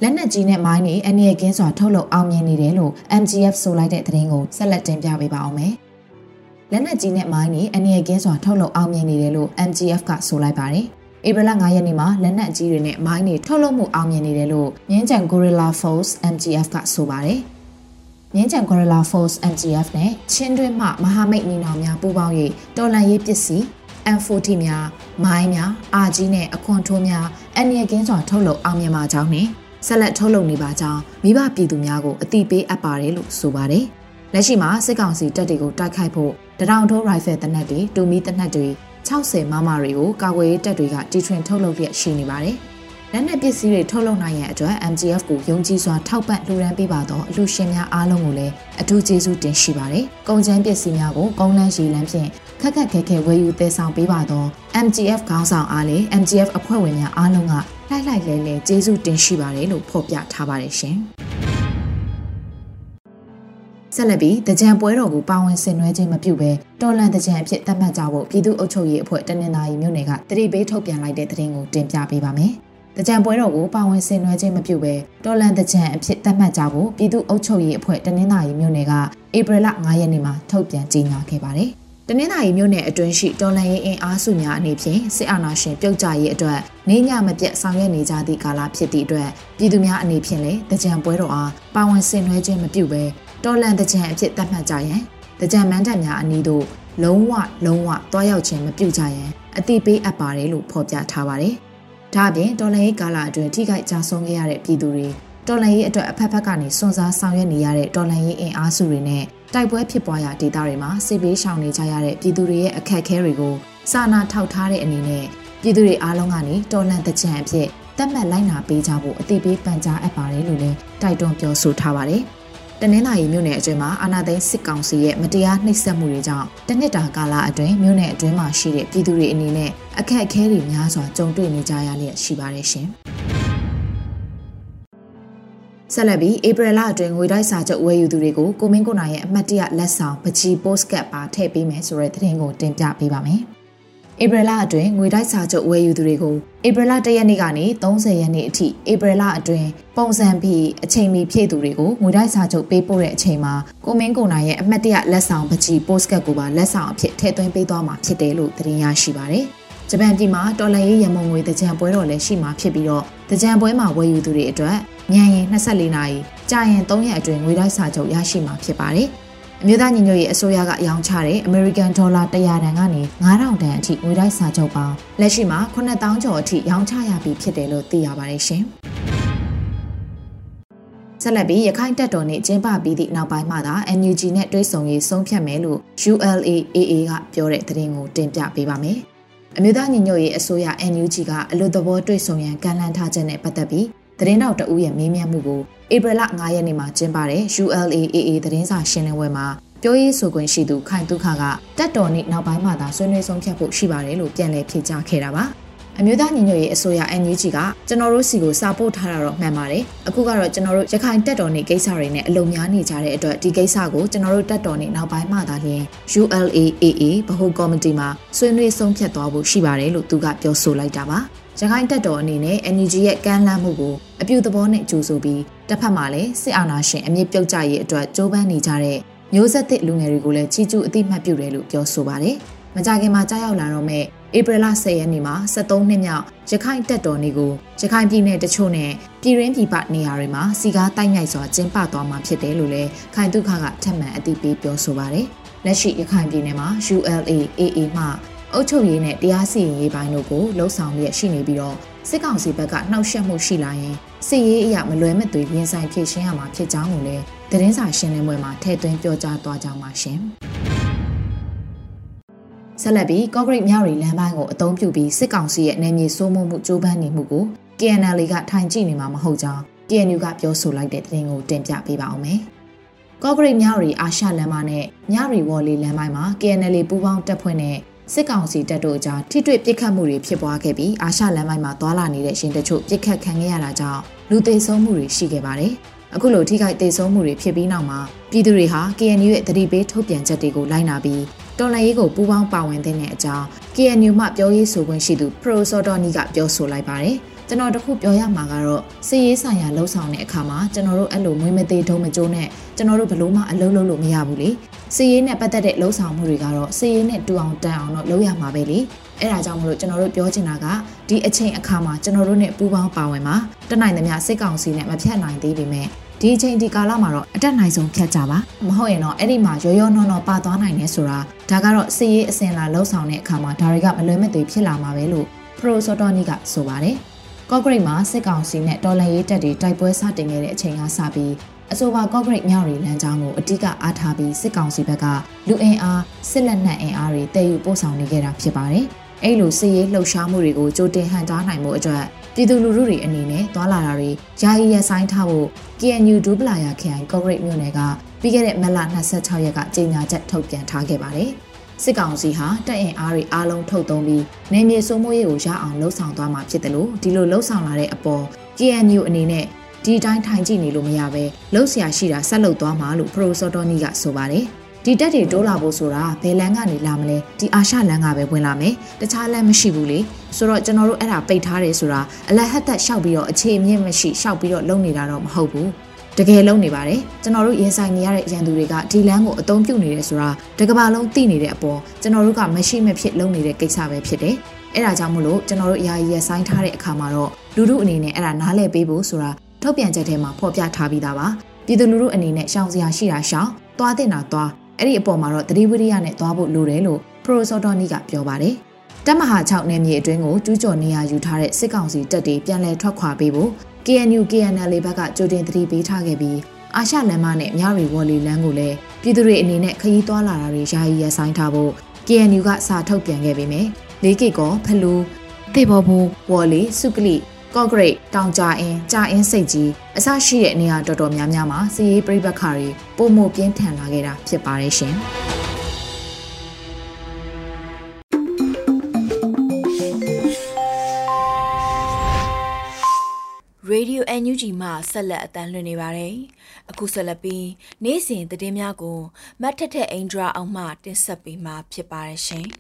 လက်နက်ကြီးနဲ့မိုင်းတွေအနေနဲ့ကင်းစွာထုတ်လုပ်အောင်မြင်နေတယ်လို့ MGF ဆိုလိုက်တဲ့သတင်းကိုဆက်လက်တင်ပြပေးပါအောင်မယ်။လက်နက်ကြီးနဲ့မိုင်းတွေအနေနဲ့ကင်းစွာထုတ်လုပ်အောင်မြင်နေတယ်လို့ MGF ကဆိုလိုက်ပါတယ်။ဧပြီလ9ရက်နေ့မှာလက်နက်ကြီးတွေနဲ့မိုင်းတွေထုတ်လုပ်မှုအောင်မြင်နေတယ်လို့မြင်းကြံ Gorilla Force MGF ကဆိုပါတယ်။ မြင်းချံ Gorilla Force MGF နဲ့ချင်းတွင်းမှမဟာမိတ်ညီနောင်များပူးပေါင်း၍တော်လန်ရေးပစ္စည်း M40 များမိုင်းများအာကြီးနဲ့အခွန်ထိုးများအန်ရကင်းစွာထုတ်လုပ်အောင်မြင်ပါကြောင်းနဲ့ဆက်လက်ထုတ်လုပ်နေပါကြောင်းမိဘပြည်သူများကိုအသိပေးအပ်ပါတယ်လို့ဆိုပါတယ်။လက်ရှိမှာစစ်ကောင်စီတပ်တွေကိုတိုက်ခိုက်ဖို့တရောင်ထိုးရိုင်ဖယ်တနက်တွေတူမီတနက်တွေ60မမတွေကိုကာကွယ်ရေးတပ်တွေကတီထွင်ထုတ်လုပ်ရရှိနေပါတယ်။ လက်နက်ပစ္စည်းတွေထုတ်လုပ်နိုင်ရန်အတွက် MGF ကိုယုံကြည်စွာထောက်ပံ့လှူဒါန်းပေးပါတော့အလှူရှင်များအားလုံးကိုလည်းအထူးကျေးဇူးတင်ရှိပါတယ်။ကုန်ကျန်းပစ္စည်းများကိုကုန်းလန်းရှည်လန်းဖြင့်ခက်ခက်ခဲခဲဝယ်ယူသယ်ဆောင်ပေးပါတော့ MGF ခေါင်းဆောင်အားလည်း MGF အဖွဲ့ဝင်များအားလုံးကလှိုက်လှိုက်လဲလဲကျေးဇူးတင်ရှိပါတယ်လို့ဖော်ပြထားပါတယ်ရှင်။ဆက်လက်ပြီးတကြံပွဲတော်ကိုပါဝင်ဆင်နွှဲခြင်းမပြုဘဲတော်လန်တကြံအဖြစ်သတ်မှတ်ကြဖို့ပြည်သူ့အုပ်ချုပ်ရေးအဖွဲ့တနင်္သာရီမြို့နယ်ကတတိပေးထုတ်ပြန်လိုက်တဲ့သတင်းကိုတင်ပြပေးပါမယ်။ တကြံပွဲတော်ကိုပါဝင်ဆင်နွှဲခြင်းမပြုဘဲတော်လန်တကြံအဖြစ်သတ်မှတ်ကြဖို့ပြည်သူ့အုပ်ချုပ်ရေးအဖွဲ့တနင်္သာရီမြို့နယ်ကဧပြီလ9ရက်နေ့မှာထုတ်ပြန်ကြေညာခဲ့ပါတယ်။တနင်္သာရီမြို့နယ်အတွင်းရှိတော်လန်ရေးအင်အားစုများအနေဖြင့်စစ်အာဏာရှင်ပြုတ်ကျရေးအတွက်နေညမပြတ်ဆောင်ရွက်နေကြသည့်ကာလဖြစ်သည့်အတွက်ပြည်သူများအနေဖြင့်လည်းတကြံပွဲတော်အားပါဝင်ဆင်နွှဲခြင်းမပြုဘဲတော်လန်တကြံအဖြစ်သတ်မှတ်ကြရန်တကြံမန်းတပ်များအနီးသို့လုံးဝလုံးဝတွားရောက်ခြင်းမပြုကြရန်အတိပေးအပ်ပါတယ်လို့ဖော်ပြထားပါတယ်။ ဒါအပြင်တော်လှန်ရေးကာလအတွင်းထိခိုက်ကြဆုံးခဲ့ရတဲ့ပြည်သူတွေတော်လှန်ရေးအတွက်အဖက်ဖက်ကနေစွန့်စားဆောင်ရွက်နေရတဲ့တော်လှန်ရေးအင်အားစုတွေနဲ့တိုက်ပွဲဖြစ်ပွားရာဒေသတွေမှာစစ်ပေးရှောင်နေကြရတဲ့ပြည်သူတွေရဲ့အခက်အခဲတွေကိုစာနာထောက်ထားတဲ့အနေနဲ့ပြည်သူတွေအားလုံးကနေတော်လှန်တဲ့ကြံအဖြစ်တတ်မှတ်လိုက်နာပေးကြဖို့အသိပေးပန်ကြားအပ်ပါတယ်လို့လည်းတိုက်တွန်းပြောဆိုထားပါတယ်။ တနင်္လာရီမြို့နယ်အတွင်းမှာအာဏာသိမ်းစစ်ကောင်စီရဲ့မတရားနှိပ်စက်မှုတွေကြောင့်တနစ်တာကာလအတွင်းမြို့နယ်အတွင်းမှာရှိတဲ့ပြည်သူတွေအနေနဲ့အခက်အခဲတွေများစွာကြုံတွေ့နေကြရလျက်ရှိပါတယ်ရှင်။ဆက်လက်ပြီးဧပြီလအတွင်းငွေတိုက်စာချုပ်ဝယ်ယူသူတွေကိုကိုမင်းကိုနိုင်ရဲ့အမှတ်တရလက်ဆောင်ပချီပို့စကတ်ပါထည့်ပေးမယ်ဆိုတဲ့သတင်းကိုတင်ပြပေးပါမယ်။ ဧပြီလအတွင်းငွေတိုက်စာချုပ်ဝယ်ယူသူတွေကိုဧပြီလ၁ရက်နေ့ကနေ30ရက်နေ့အထိဧပြီလအတွင်းပုံစံပြီးအချိန်မီဖြည့်သူတွေကိုငွေတိုက်စာချုပ်ပေးပို့တဲ့အချိန်မှာကိုမင်းကိုနိုင်ရဲ့အမှတ်တရလက်ဆောင်ပကြီးပို့စကတ်ကိုပါလက်ဆောင်အဖြစ်ထည့်သွင်းပေးသွားမှာဖြစ်တယ်လို့သတင်းရရှိပါတယ်။ဂျပန်ပြည်မှာတော်လန်ရေးရမုံငွေတကြံပွဲတော်လည်းရှိမှာဖြစ်ပြီးတော့တကြံပွဲမှာဝယ်ယူသူတွေအတွက်ညံရင်24နာရီကြာရင်3ရက်အတွင်းငွေတိုက်စာချုပ်ရရှိမှာဖြစ်ပါတယ်။ အမျိုးသားညီညွတ်ရေးအစိုးရကရောင်းချတဲ့ American Dollar 100တန်ကနေ9000တန်အထိငွေတိုက်စာချုပ်ပေါင်းလက်ရှိမှာ9000ကျော်အထိရောင်းချရပြီဖြစ်တယ်လို့သိရပါတယ်ရှင်။ဆက်လက်ပြီးရခိုင်တပ်တော်နဲ့ကျင်းပပြီးသည့်နောက်ပိုင်းမှာသာ NUG နဲ့တွဲဆောင်ရေးဆုံးဖြတ်မယ်လို့ ULAAA ကပြောတဲ့သတင်းကိုတင်ပြပေးပါမယ်။အမျိုးသားညီညွတ်ရေးအစိုးရ NUG ကအလို့သဘောတွဲဆောင်ရန်ကန့်လန့်ထားချက်နဲ့ပတ်သက်ပြီး သတင်းတောက်တအူးရဲ့မေးမြန်းမှုကိုဧပြီလ9ရက်နေ့မှာကျင်းပတဲ့ ULAAA သတင်းစာရှင်းလင်းပွဲမှာပြောရေးဆိုခွင့်ရှိသူခိုင်တုခကတက်တော်နေ့နောက်ပိုင်းမှာသာဆွေးနွေးဆုံးဖြတ်ဖို့ရှိပါတယ်လို့ပြန်လည်ဖြေကြားခဲ့တာပါ။အမျိုးသားညီညွတ်ရေးအစိုးရ NUG ကကျွန်တော်တို့စီကိုစာပို့ထားတာတော့မှန်ပါတယ်အခုကတော့ကျွန်တော်တို့ရခိုင်တက်တော်နေကိစ္စတွေနဲ့အလုံများနေကြတဲ့အတွက်ဒီကိစ္စကိုကျွန်တော်တို့တက်တော်နေနောက်ပိုင်းမှသာလျှင် ULAAA ဗဟိုကော်မတီမှာဆွေးနွေးဆုံးဖြတ်သွားဖို့ရှိပါတယ်လို့သူကပြောဆိုလိုက်တာပါ ရခိုင်တပ်တော်အနေနဲ့ NUG ရဲ့ကမ်းလှမ်းမှုကိုအပြုသဘောနဲ့ကြိုဆိုပြီးတစ်ဖက်မှာလည်းစစ်အာဏာရှင်အမြင့်ပြုတ်ကြရေးအတွက်ကြိုးပမ်းနေကြတဲ့မျိုးဆက်သစ်လူငယ်တွေကိုလည်းချီးကျူးအသိမှတ်ပြုတယ်လို့ပြောဆိုပါတယ်။မကြခင်မှာကြားရောက်လာတော့မဲ့ဧပြီလ10ရက်နေ့မှာ73နှစ်မြောက်ရခိုင်တပ်တော်နေ့ကိုရခိုင်ပြည်နယ်တချို့နဲ့ပြည်ရင်းပြည်ပနေရာတွေမှာစီကားတိုက်မြိုက်စွာကျင်းပသွားမှာဖြစ်တယ်လို့လည်းခိုင်တုခကထပ်မံအသိပေးပြောဆိုပါတယ်။လက်ရှိရခိုင်ပြည်နယ်မှာ ULAAA မှ အုပ်ချုပ်ရေးနဲ့တရားစီရင်ရေးပိုင်းတို့ကိုလှုံ့ဆော်ရရှိနေပြီးတော့စစ်ကောင်စီဘက်ကနှောက်ယှက်မှုရှိလာရင်စစ်ရေးအရာမလွယ်မသွေရင်ဆိုင်ဖြည့်ရှင်းရမှာဖြစ်ကြောင်းကိုလည်းသတင်းစာရှင်းလင်းပွဲမှာထည့်သွင်းပြောကြားသွားကြမှာရှင်။ဆက်လက်ပြီးကော့ဂရိတ်မြောက်ရီလမ်းပိုင်းကိုအသုံးပြုပြီးစစ်ကောင်စီရဲ့နယ်မြေစိုးမိုးမှုကြိုးပမ်းနေမှုကို KNL ကထိုင်ကြည့်နေမှာမဟုတ်ကြောင်း KNU ကပြောဆိုလိုက်တဲ့သတင်းကိုတင်ပြပေးပါအောင်မယ်။ကော့ဂရိတ်မြောက်ရီအာရှလမ်းမနဲ့မြောက်ရီဝေါ်လီလမ်းပိုင်းမှာ KNL ပူးပေါင်းတပ်ဖွဲ့နဲ့ စစ်ကောင်စီတပ်တို့အကြားထိတွေ့ပစ်ခတ်မှုတွေဖြစ်ပွားခဲ့ပြီးအာရှလမ်းပိုင်းမှာသွာလာနေတဲ့ရှင်တချို့ပစ်ခတ်ခံခဲ့ရတာကြောင့်လူသေဆုံးမှုတွေရှိခဲ့ပါတယ်။အခုလိုထိခိုက်သေဆုံးမှုတွေဖြစ်ပြီးနောက်မှာပြည်သူတွေဟာ KNU ရဲ့တတိပေးထုတ်ပြန်ချက်တွေကိုလိုက်နာပြီးတော်လှန်ရေးကိုပူးပေါင်းပါဝင်တဲ့အကြောင်း KNU မှပြောရေးဆိုခွင့်ရှိသူ Pro Sotoni ကပြောဆိုလိုက်ပါတယ်။ ကျွန်တော်တခုပြောရမှာကတော့စီရေးဆိုင်ရာလှုပ်ဆောင်တဲ့အခါမှာကျွန်တော်တို့အဲ့လိုမွေးမသေးထုံးမကြိုးနဲ့ကျွန်တော်တို့ဘလို့မှအလုပ်လုပ်လို့မရဘူးလေစီရေးနဲ့ပတ်သက်တဲ့လှုပ်ဆောင်မှုတွေကတော့စီရေးနဲ့တူအောင်တန်အောင်တော့လုပ်ရမှာပဲလေအဲ့ဒါကြောင့်မလို့ကျွန်တော်တို့ပြောချင်တာကဒီအချိန်အခါမှာကျွန်တော်တို့နဲ့ပူးပေါင်းပါဝင်မှာတနိုင်သမျှစစ်ကောင်စီနဲ့မဖြတ်နိုင်သေးပေမဲ့ဒီအချိန်ဒီကာလမှာတော့အတက်နိုင်ဆုံးဖြတ်ကြပါမဟုတ်ရင်တော့အဲ့ဒီမှာရောရောနှောနှောပါသွားနိုင်နေဆိုတာဒါကတော့စီရေးအစင်လာလှုပ်ဆောင်တဲ့အခါမှာဒါတွေကမလွယ်မသွေဖြစ်လာမှာပဲလို့ Pro Sotoni ကဆိုပါတယ် ကော့ဂရိတ်မှာစစ်ကောင်စီနဲ့တော်လှန်ရေးတပ်တွေတိုက်ပွဲစတင်ခဲ့တဲ့အချိန်ကစပြီးအဆိုပါကော့ဂရိတ်မြောက်ရီလမ်းကြောင်းကိုအ धिक အားထားပြီးစစ်ကောင်စီဘက်ကလူအင်အားစစ်လက်နက်အင်အားတွေတည်ယူပို့ဆောင်နေခဲ့တာဖြစ်ပါတယ်။အဲ့လိုစစ်ရေးလှုပ်ရှားမှုတွေကိုကြိုတင်ဟန်တားနိုင်မှုအတွက်ပြည်သူလူထုတွေအနေနဲ့သွာလာတာတွေယာယီရဆိုင်ထားဖို့ KNU ဒူပလာယာခရိုင်ကော့ဂရိတ်မြို့နယ်ကပြီးခဲ့တဲ့မလ26ရက်ကကြေညာချက်ထုတ်ပြန်ထားခဲ့ပါတယ်။ စစ်ကောင်စီဟာတပ်အင်အားတွေအားလုံးထုတ်သုံးပြီးနယ်မြေစိုးမိုးရေးကိုရအောင်လှုံ့ဆော်သွားမှာဖြစ်တယ်လို့ဒီလိုလှုံ့ဆော်လာတဲ့အပေါ် KNU အနေနဲ့ဒီတိုင်းထိုင်ကြည့်နေလို့မရပဲလှုပ်ရှားရှိတာဆက်လုပ်သွားမှာလို့ Pro Sotoni ကဆိုပါတယ်။ဒီတက်တွေတိုးလာဖို့ဆိုတာဘယ်လမ်းကနေလာမလဲဒီအာရှလမ်းကပဲဝင်လာမယ်တခြားလမ်းမရှိဘူးလေဆိုတော့ကျွန်တော်တို့အဲ့ဒါပိတ်ထားတယ်ဆိုတာအလဟတ်သက်ရှောက်ပြီးတော့အခြေအမြင့်မရှိရှောက်ပြီးတော့လုံနေတာတော့မဟုတ်ဘူး တကယ်လုံးနေပါတယ်ကျွန်တော်တို့ရင်ဆိုင်နေရတဲ့ရန်သူတွေကဒီလမ်းကိုအသုံးပြုနေတယ်ဆိုတာတကဘာလုံးသိနေတဲ့အပေါ်ကျွန်တော်တို့ကမရှိမဖြစ်လုံနေတဲ့ကိစ္စပဲဖြစ်တယ်အဲ့ဒါကြောင့်မို့လို့ကျွန်တော်တို့ယာယီရဆိုင်ထားတဲ့အခါမှာတော့လူလူအနေနဲ့အဲ့ဒါနားလည်ပေးဖို့ဆိုတာထုတ်ပြန်ချက်ထဲမှာဖော်ပြထားပြီးသားပါပြည်သူလူထုအနေနဲ့ရှောင်စရာရှိတာရှောင်သွားတင်တာသွားအဲ့ဒီအပေါ်မှာတော့တတိဝိရိယနဲ့သွားဖို့လိုတယ်လို့ပရိုဆိုတော်နီကပြောပါတယ်။တပ်မဟာ6နယ်မြေအတွင်းကိုကျူးကျော်နေရယူထားတဲ့စစ်ကောင်စီတပ်တွေပြန်လည်ထွက်ခွာပေးဖို့ KNU KNL ဘက်ကကြိုတင်သတိပေးထားခဲ့ပြီးအာရှလမ်းမနဲ့မြရီဝေါ်လီလမ်းကိုလည်းပြည်သူတွေအနေနဲ့ခရီးသွားလာတာတွေယာယီရဆိုင်ထားဖို့ KNU ကစာထုတ်ပြန်ခဲ့ပေမယ့်လေးကိကောဖလူတေဘောဘူဝေါ်လီစုကလိကော့ဂရိတ်တောင်ကြအင်းကြာအင်းစိတ်ကြီးအစရှိတဲ့နေရာတော်တော်များများမှာစီးရေးပြိပခါတွေပုံမပြင်းထန်လာခဲ့တာဖြစ်ပါတယ်ရှင်။ Radio NUG မှဆက်လက်အတန်းလွှင့်နေပါတယ်။အခုဆက်လက်ပြီးနေ့စဉ်သတင်းများကိုမတ်ထထအင်ဒရာအောင်မှတင်ဆက်ပေးမှာဖြစ်ပါတယ်ရှင်။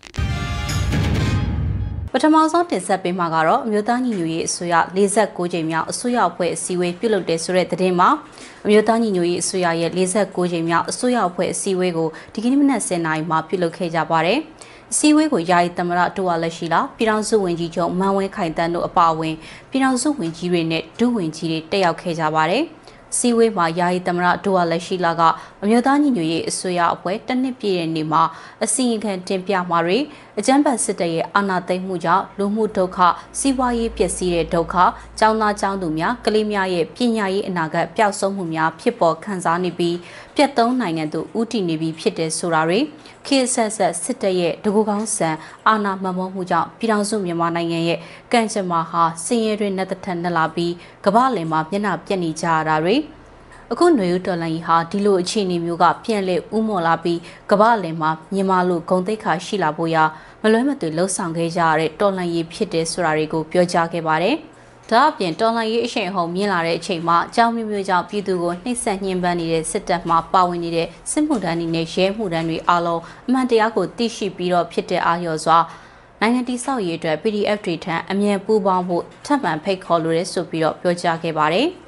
ပထမဆုံးတင်ဆက်ပေးမှာကတော့အမျိုးသားညီညွတ်ရေးအစိုးရ46ကြိမ်မြောက်အစိုးရအဖွဲ့အစည်းအဝေးပြုလုပ်တဲ့ဆိုတဲ့သတင်းမှာအမျိုးသားညီညွတ်ရေးအစိုးရရဲ့46ကြိမ်မြောက်အစိုးရအဖွဲ့အစည်းအဝေးကိုဒီကနေ့မနက်10:00နာရီမှာပြုလုပ်ခဲ့ကြပါတယ်။အ စည်းအဝေးကိုယာယီသမရတူဝါလက်ရှိလာပြည်ထောင်စုဝန်ကြီးချုပ်မန်ဝင်းခိုင်တန်းတို့အပါအဝင်ပြည်ထောင်စုဝန်ကြီးတွေနဲ့ဒုဝန်ကြီးတွေတက်ရောက်ခဲ့ကြပါတယ်။စီဝေးမှာယာယီသမရဒိုဝါလက်ရှိလာကအမျိုးသားညီညွတ်ရေးအစိုးရအဖွဲ့တနစ်ပြည့်တဲ့နေ့မှာအစီရင်ခံတင်ပြမှာတွေအကြမ်းဖက်စစ်တပ်ရဲ့အာဏာသိမ်းမှုကြောင့်လူမှုဒုက္ခစီးပွားရေးပျက်စီးတဲ့ဒုက္ခကျောင်းသားကျောင်းသူများကလေးများရဲ့ပညာရေးအနာဂတ်ပျောက်ဆုံးမှုများဖြစ်ပေါ်ခံစားနေပြီး ပြတ်သုံးနိုင်ငံသို့ဦးတည်နေပြီးဖြစ်တဲ့ဆိုတာတွေခေတ်ဆက်ဆက်စစ်တပ်ရဲ့ဒဂုကောင်းဆန်အာဏာမမောမှုကြောင့်ပြည်ထောင်စုမြန်မာနိုင်ငံရဲ့ကံကြမ္မာဟာစင်ရဲတွေနဲ့တစ်ထက်နှစ်လာပြီးကမ္ဘာလယ်မှာမျက်နှာပြက်နေကြရတာတွေအခုຫນွေဦးတော်လိုင်းဟာဒီလိုအခြေအနေမျိုးကပြန့်လဲဥမော်လာပြီးကမ္ဘာလယ်မှာမြန်မာလူဂုံတိတ်ခါရှိလာဖို့ရာမလွဲမသွေလှုံ့ဆော်ခဲ့ကြရတဲ့တော်လိုင်းရေးဖြစ်တဲ့ဆိုတာတွေကိုပြောကြားခဲ့ပါတယ်။ ဒါအပြင်တော်လှန်ရေးအရှိန်အဟုန်မြင့်လာတဲ့အချိန်မှာအကြောင်းမျိုးမျိုးကြောင့်ပြည်သူကိုနှိပ်စက်ညှဉ်းပန်းနေတဲ့စစ်တပ်မှပါဝင်နေတဲ့စစ်မှုထမ်းတွေနဲ့ရဲမှုထမ်းတွေအားလုံးအမှန်တရားကိုသိရှိပြီးတော့ဖြစ်တဲ့အာရုံစွာနိုင်ငံတိဆောက်ရေးအတွက် PDF တွေထံအမြန်ပူးပေါင်းဖို့ထပ်မံဖိတ်ခေါ်လိုရဲဆိုပြီးတော့ပြောကြားခဲ့ပါတယ်။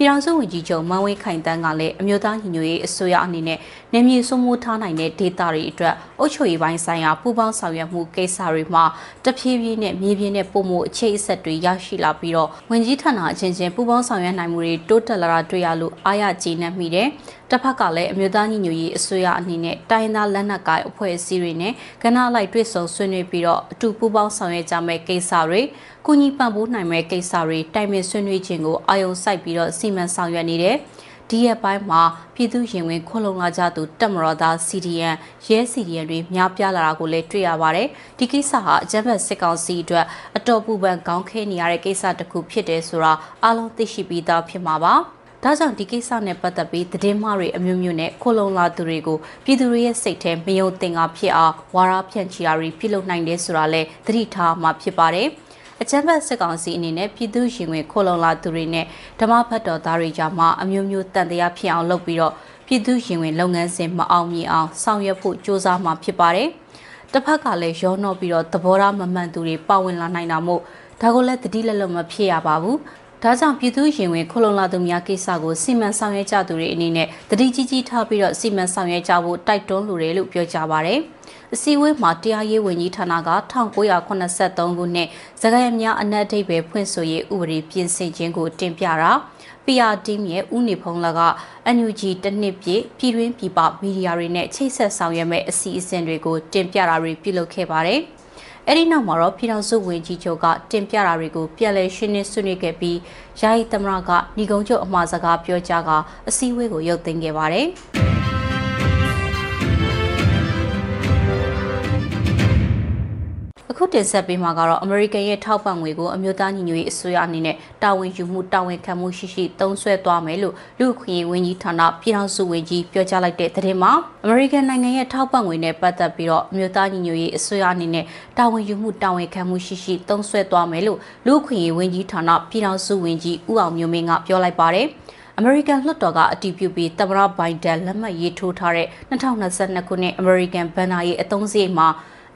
ပြည်ထောင်စုဝန်ကြီးချုပ်မန်းဝင်းခိုင်တန်းကလည်းအမျိုးသားညီညွတ်ရေးအစိုးရအနေနဲ့နေမြေစိုးမိုးထားနိုင်တဲ့ဒေသတွေအတွက်အုပ်ချုပ်ရေးပိုင်းဆိုင်ရာပူးပေါင်းဆောင်ရွက်မှုကိစ္စတွေမှာတဖြည်းဖြည်းနဲ့မြေပြင်နဲ့ပုံမှုအခြေအဆက်တွေရရှိလာပြီးတော့ဝန်ကြီးဌာနအချင်းချင်းပူးပေါင်းဆောင်ရွက်နိုင်မှုတွေတိုးတက်လာတာတွေ့ရလို့အားရကျေနပ်မိတယ်။ တစ်ဖက်ကလည်းအမျိုးသားညီညွတ်ရေးအစိုးရအနေနဲ့တိုင်းသားလက်နက်ကိုင်အဖွဲ့အစည်းတွေနဲ့ကဏ္ဍလိုက်တွေ့ဆုံဆွေးနွေးပြီးတော့အတူပူးပေါင်းဆောင်ရွက်ကြမယ့်ကိစ္စတွေကုညီပံ့ပိုးနိုင်မဲ့ကိစ္စတွေတိုင်ပင်ဆွေးနွေးခြင်းကိုအာရုံစိုက်ပြီးတော့စီမံဆောင်ရွက်နေတယ်။ဒီရက်ပိုင်းမှာပြည်သူရင်ဝင်ခွလုံလာကြသူတက်မတော်သား CDN ရဲ CDN တွေများပြားလာတာကိုလည်းတွေ့ရပါတယ်။ဒီကိစ္စဟာအကြမ်းဖက်စစ်ကောင်စီအတွက်အတော်ပူပန်ကောင်းခဲနေရတဲ့ကိစ္စတစ်ခုဖြစ်တယ်ဆိုတာအားလုံးသိရှိပြီးသားဖြစ်မှာပါ။ ဒါကြောင့်ဒီကိစ္စနဲ့ပတ်သက်ပြီးသတင်းမှားတွေအမျိုးမျိုးနဲ့ခိုလုံလာသူတွေကိုပြည်သူတွေရဲ့စိတ်ထဲမယုံသင်္ကာဖြစ်အောင်ဝါရဖြန့်ချီတာတွေပြုလုပ်နိုင်တယ်ဆိုတာလဲသတိထားမှာဖြစ်ပါတယ်။အကြမ်းဖက်စစ်ကောင်စီအနေနဲ့ပြည်သူရင်ဝင်ခိုလုံလာသူတွေနဲ့ဓမ္မဖတ်တော်သားတွေကြားမှာအမျိုးမျိုးတန်တရားဖြစ်အောင်လုပ်ပြီးတော့ပြည်သူရင်ဝင်လုပ်ငန်းစဉ်မအောင်မြင်အောင်ဆောင်ရွက်ဖို့ကြိုးစားမှာဖြစ်ပါတယ်။တစ်ဖက်ကလည်းရောနှောပြီးတော့သဘောထားမမှန်သူတွေပါဝင်လာနိုင်တာမို့ဒါကိုလည်းတတိလက်လုံးမဖြစ်ရပါဘူး။ ဒါကြောင့်ပြည်သူရင်ဝင်ခလုံလာသူများကိစ္စကိုစီမံဆောင်ရွက်ကြသူတွေအနေနဲ့တတိကြီးကြီးထားပြီးတော့စီမံဆောင်ရွက်ကြဖို့တိုက်တွန်းလိုတယ်လို့ပြောကြပါဗျ။အစည်းအဝေးမှာတရားရေးဝန်ကြီးဌာနက1983ခုနှစ်ဇဂရများအနက်အဓိပ္ပာယ်ဖွင့်ဆိုရေးဥပဒေပြင်ဆင်ခြင်းကိုတင်ပြတာ PR team ရဲ့ဦးနေဖုံးလက NUG တနှစ်ပြည့်ပြည်တွင်းပြည်ပမီဒီယာတွေနဲ့ချိတ်ဆက်ဆောင်ရွက်မဲ့အစီအစဉ်တွေကိုတင်ပြတာတွေပြုလုပ်ခဲ့ပါတယ်။ အဲ့ဒီနောက်မှာတော့ပြည်ထောင်စုဝန်ကြီးချုပ်ကတင်ပြတာတွေကိုပြန်လည်ရှင်းလင်းဆွေးနွေးခဲ့ပြီးယာယီသမရကညီကုန်းချုပ်အမှားစကားပြောကြားကအစည်းအဝေးကိုရုပ်သိမ်းခဲ့ပါတယ်။ ခုတင်ဆက်ပေးမှာကတော့အမေရိကန်ရဲ့ထောက်ပံ့ငွေကိုအမျိုးသားညီညွတ်ရေးအစိုးရအနေနဲ့တာဝန်ယူမှုတာဝန်ခံမှုရှိရှိသုံးစွဲသွားမယ်လို့လူ့အခွင့်အရေးဝန်ကြီးဌာနပြည်ထောင်စုဝန်ကြီးပြောကြားလိုက်တဲ့သတင်းမှာအမေရိကန်နိုင်ငံရဲ့ထောက်ပံ့ငွေနဲ့ပတ်သက်ပြီးတော့အမျိုးသားညီညွတ်ရေးအစိုးရအနေနဲ့တာဝန်ယူမှုတာဝန်ခံမှုရှိရှိသုံးစွဲသွားမယ်လို့လူ့အခွင့်အရေးဝန်ကြီးဌာနပြည်ထောင်စုဝန်ကြီးဦးအောင်မျိုးမင်းကပြောလိုက်ပါတယ်အမေရိကန်လွှတ်တော်ကအတည်ပြုပြီးသမ္မတဘိုင်ဒန်လက်မှတ်ရေးထိုးထားတဲ့2022ခုနှစ်အမေရိကန်ဘဏ္ဍာရေးအသုံးစရိတ်မှာ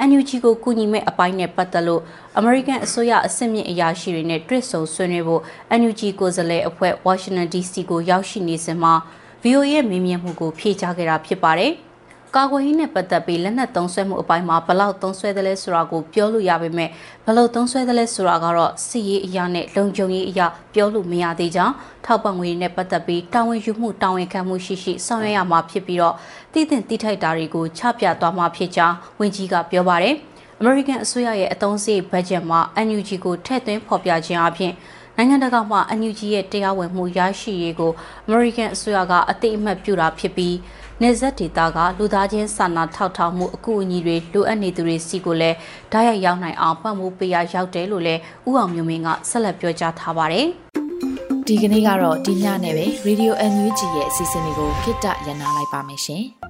NUG ကိုကူညီမဲ့အပိုင်းနဲ့ပတ်သက်လို့ American အစိုးရအဆင့်မြင့်အရာရှိတွေနဲ့တွေ့ဆုံဆွေးနွေးဖို့ NUG ကိုယ်စားလှယ်အဖွဲ့ Washington DC ကိုရောက်ရှိနေစဉ်မှာ VOA ရဲ့မေးမြန်းမှုကိုဖြေကြားခဲ့တာဖြစ်ပါတယ်။ ကာကွယ်ရေးနဲ့ပတ်သက်ပြီးလက်နက်သုံးစွဲမှုအပိုင်းမှာဘလောက်သုံးစွဲသလဲဆိုတာကိုပြောလို့ရပေမဲ့ဘလောက်သုံးစွဲသလဲဆိုတာကတော့စီရေးအရာနဲ့လုံခြုံရေးအရာပြောလို့မရသေးကြောင်းထောက်ပံ့ငွေနဲ့ပတ်သက်ပြီးတာဝန်ယူမှုတာဝန်ခံမှုရှိရှိဆောင်ရွက်ရမှာဖြစ်ပြီးတော့တည်တင်တိထိုက်တာတွေကိုချပြသွားမှာဖြစ်ကြောင်းဝန်ကြီးကပြောပါတယ်။ American အစိုးရရဲ့အသုံးစရိတ်ဘတ်ဂျက်မှာ NUG ကိုထည့်သွင်းဖော်ပြခြင်းအပြင်နိုင်ငံတကာမှာ NUG ရဲ့တရားဝင်မှုရရှိရေးကို American အစိုးရကအတိအမှတ်ပြုတာဖြစ်ပြီး နေဆက်ဒေတာကလူသားချင်းစာနာထောက်ထားမှုအကူအညီတွေလိုအပ်နေသူတွေစီကိုလည်းဓာတ်ရိုက်ရောက်နိုင်အောင်ပံ့ပိုးပေးရရောက်တယ်လို့လည်းဥအောင်မျိုးမင်းကဆက်လက်ပြောကြားထားပါတယ်။ဒီကနေ့ကတော့ဒီညနဲ့ပဲ Radio NUG ရဲ့အစီအစဉ်လေးကိုခਿੱတရနာလိုက်ပါမယ်ရှင်။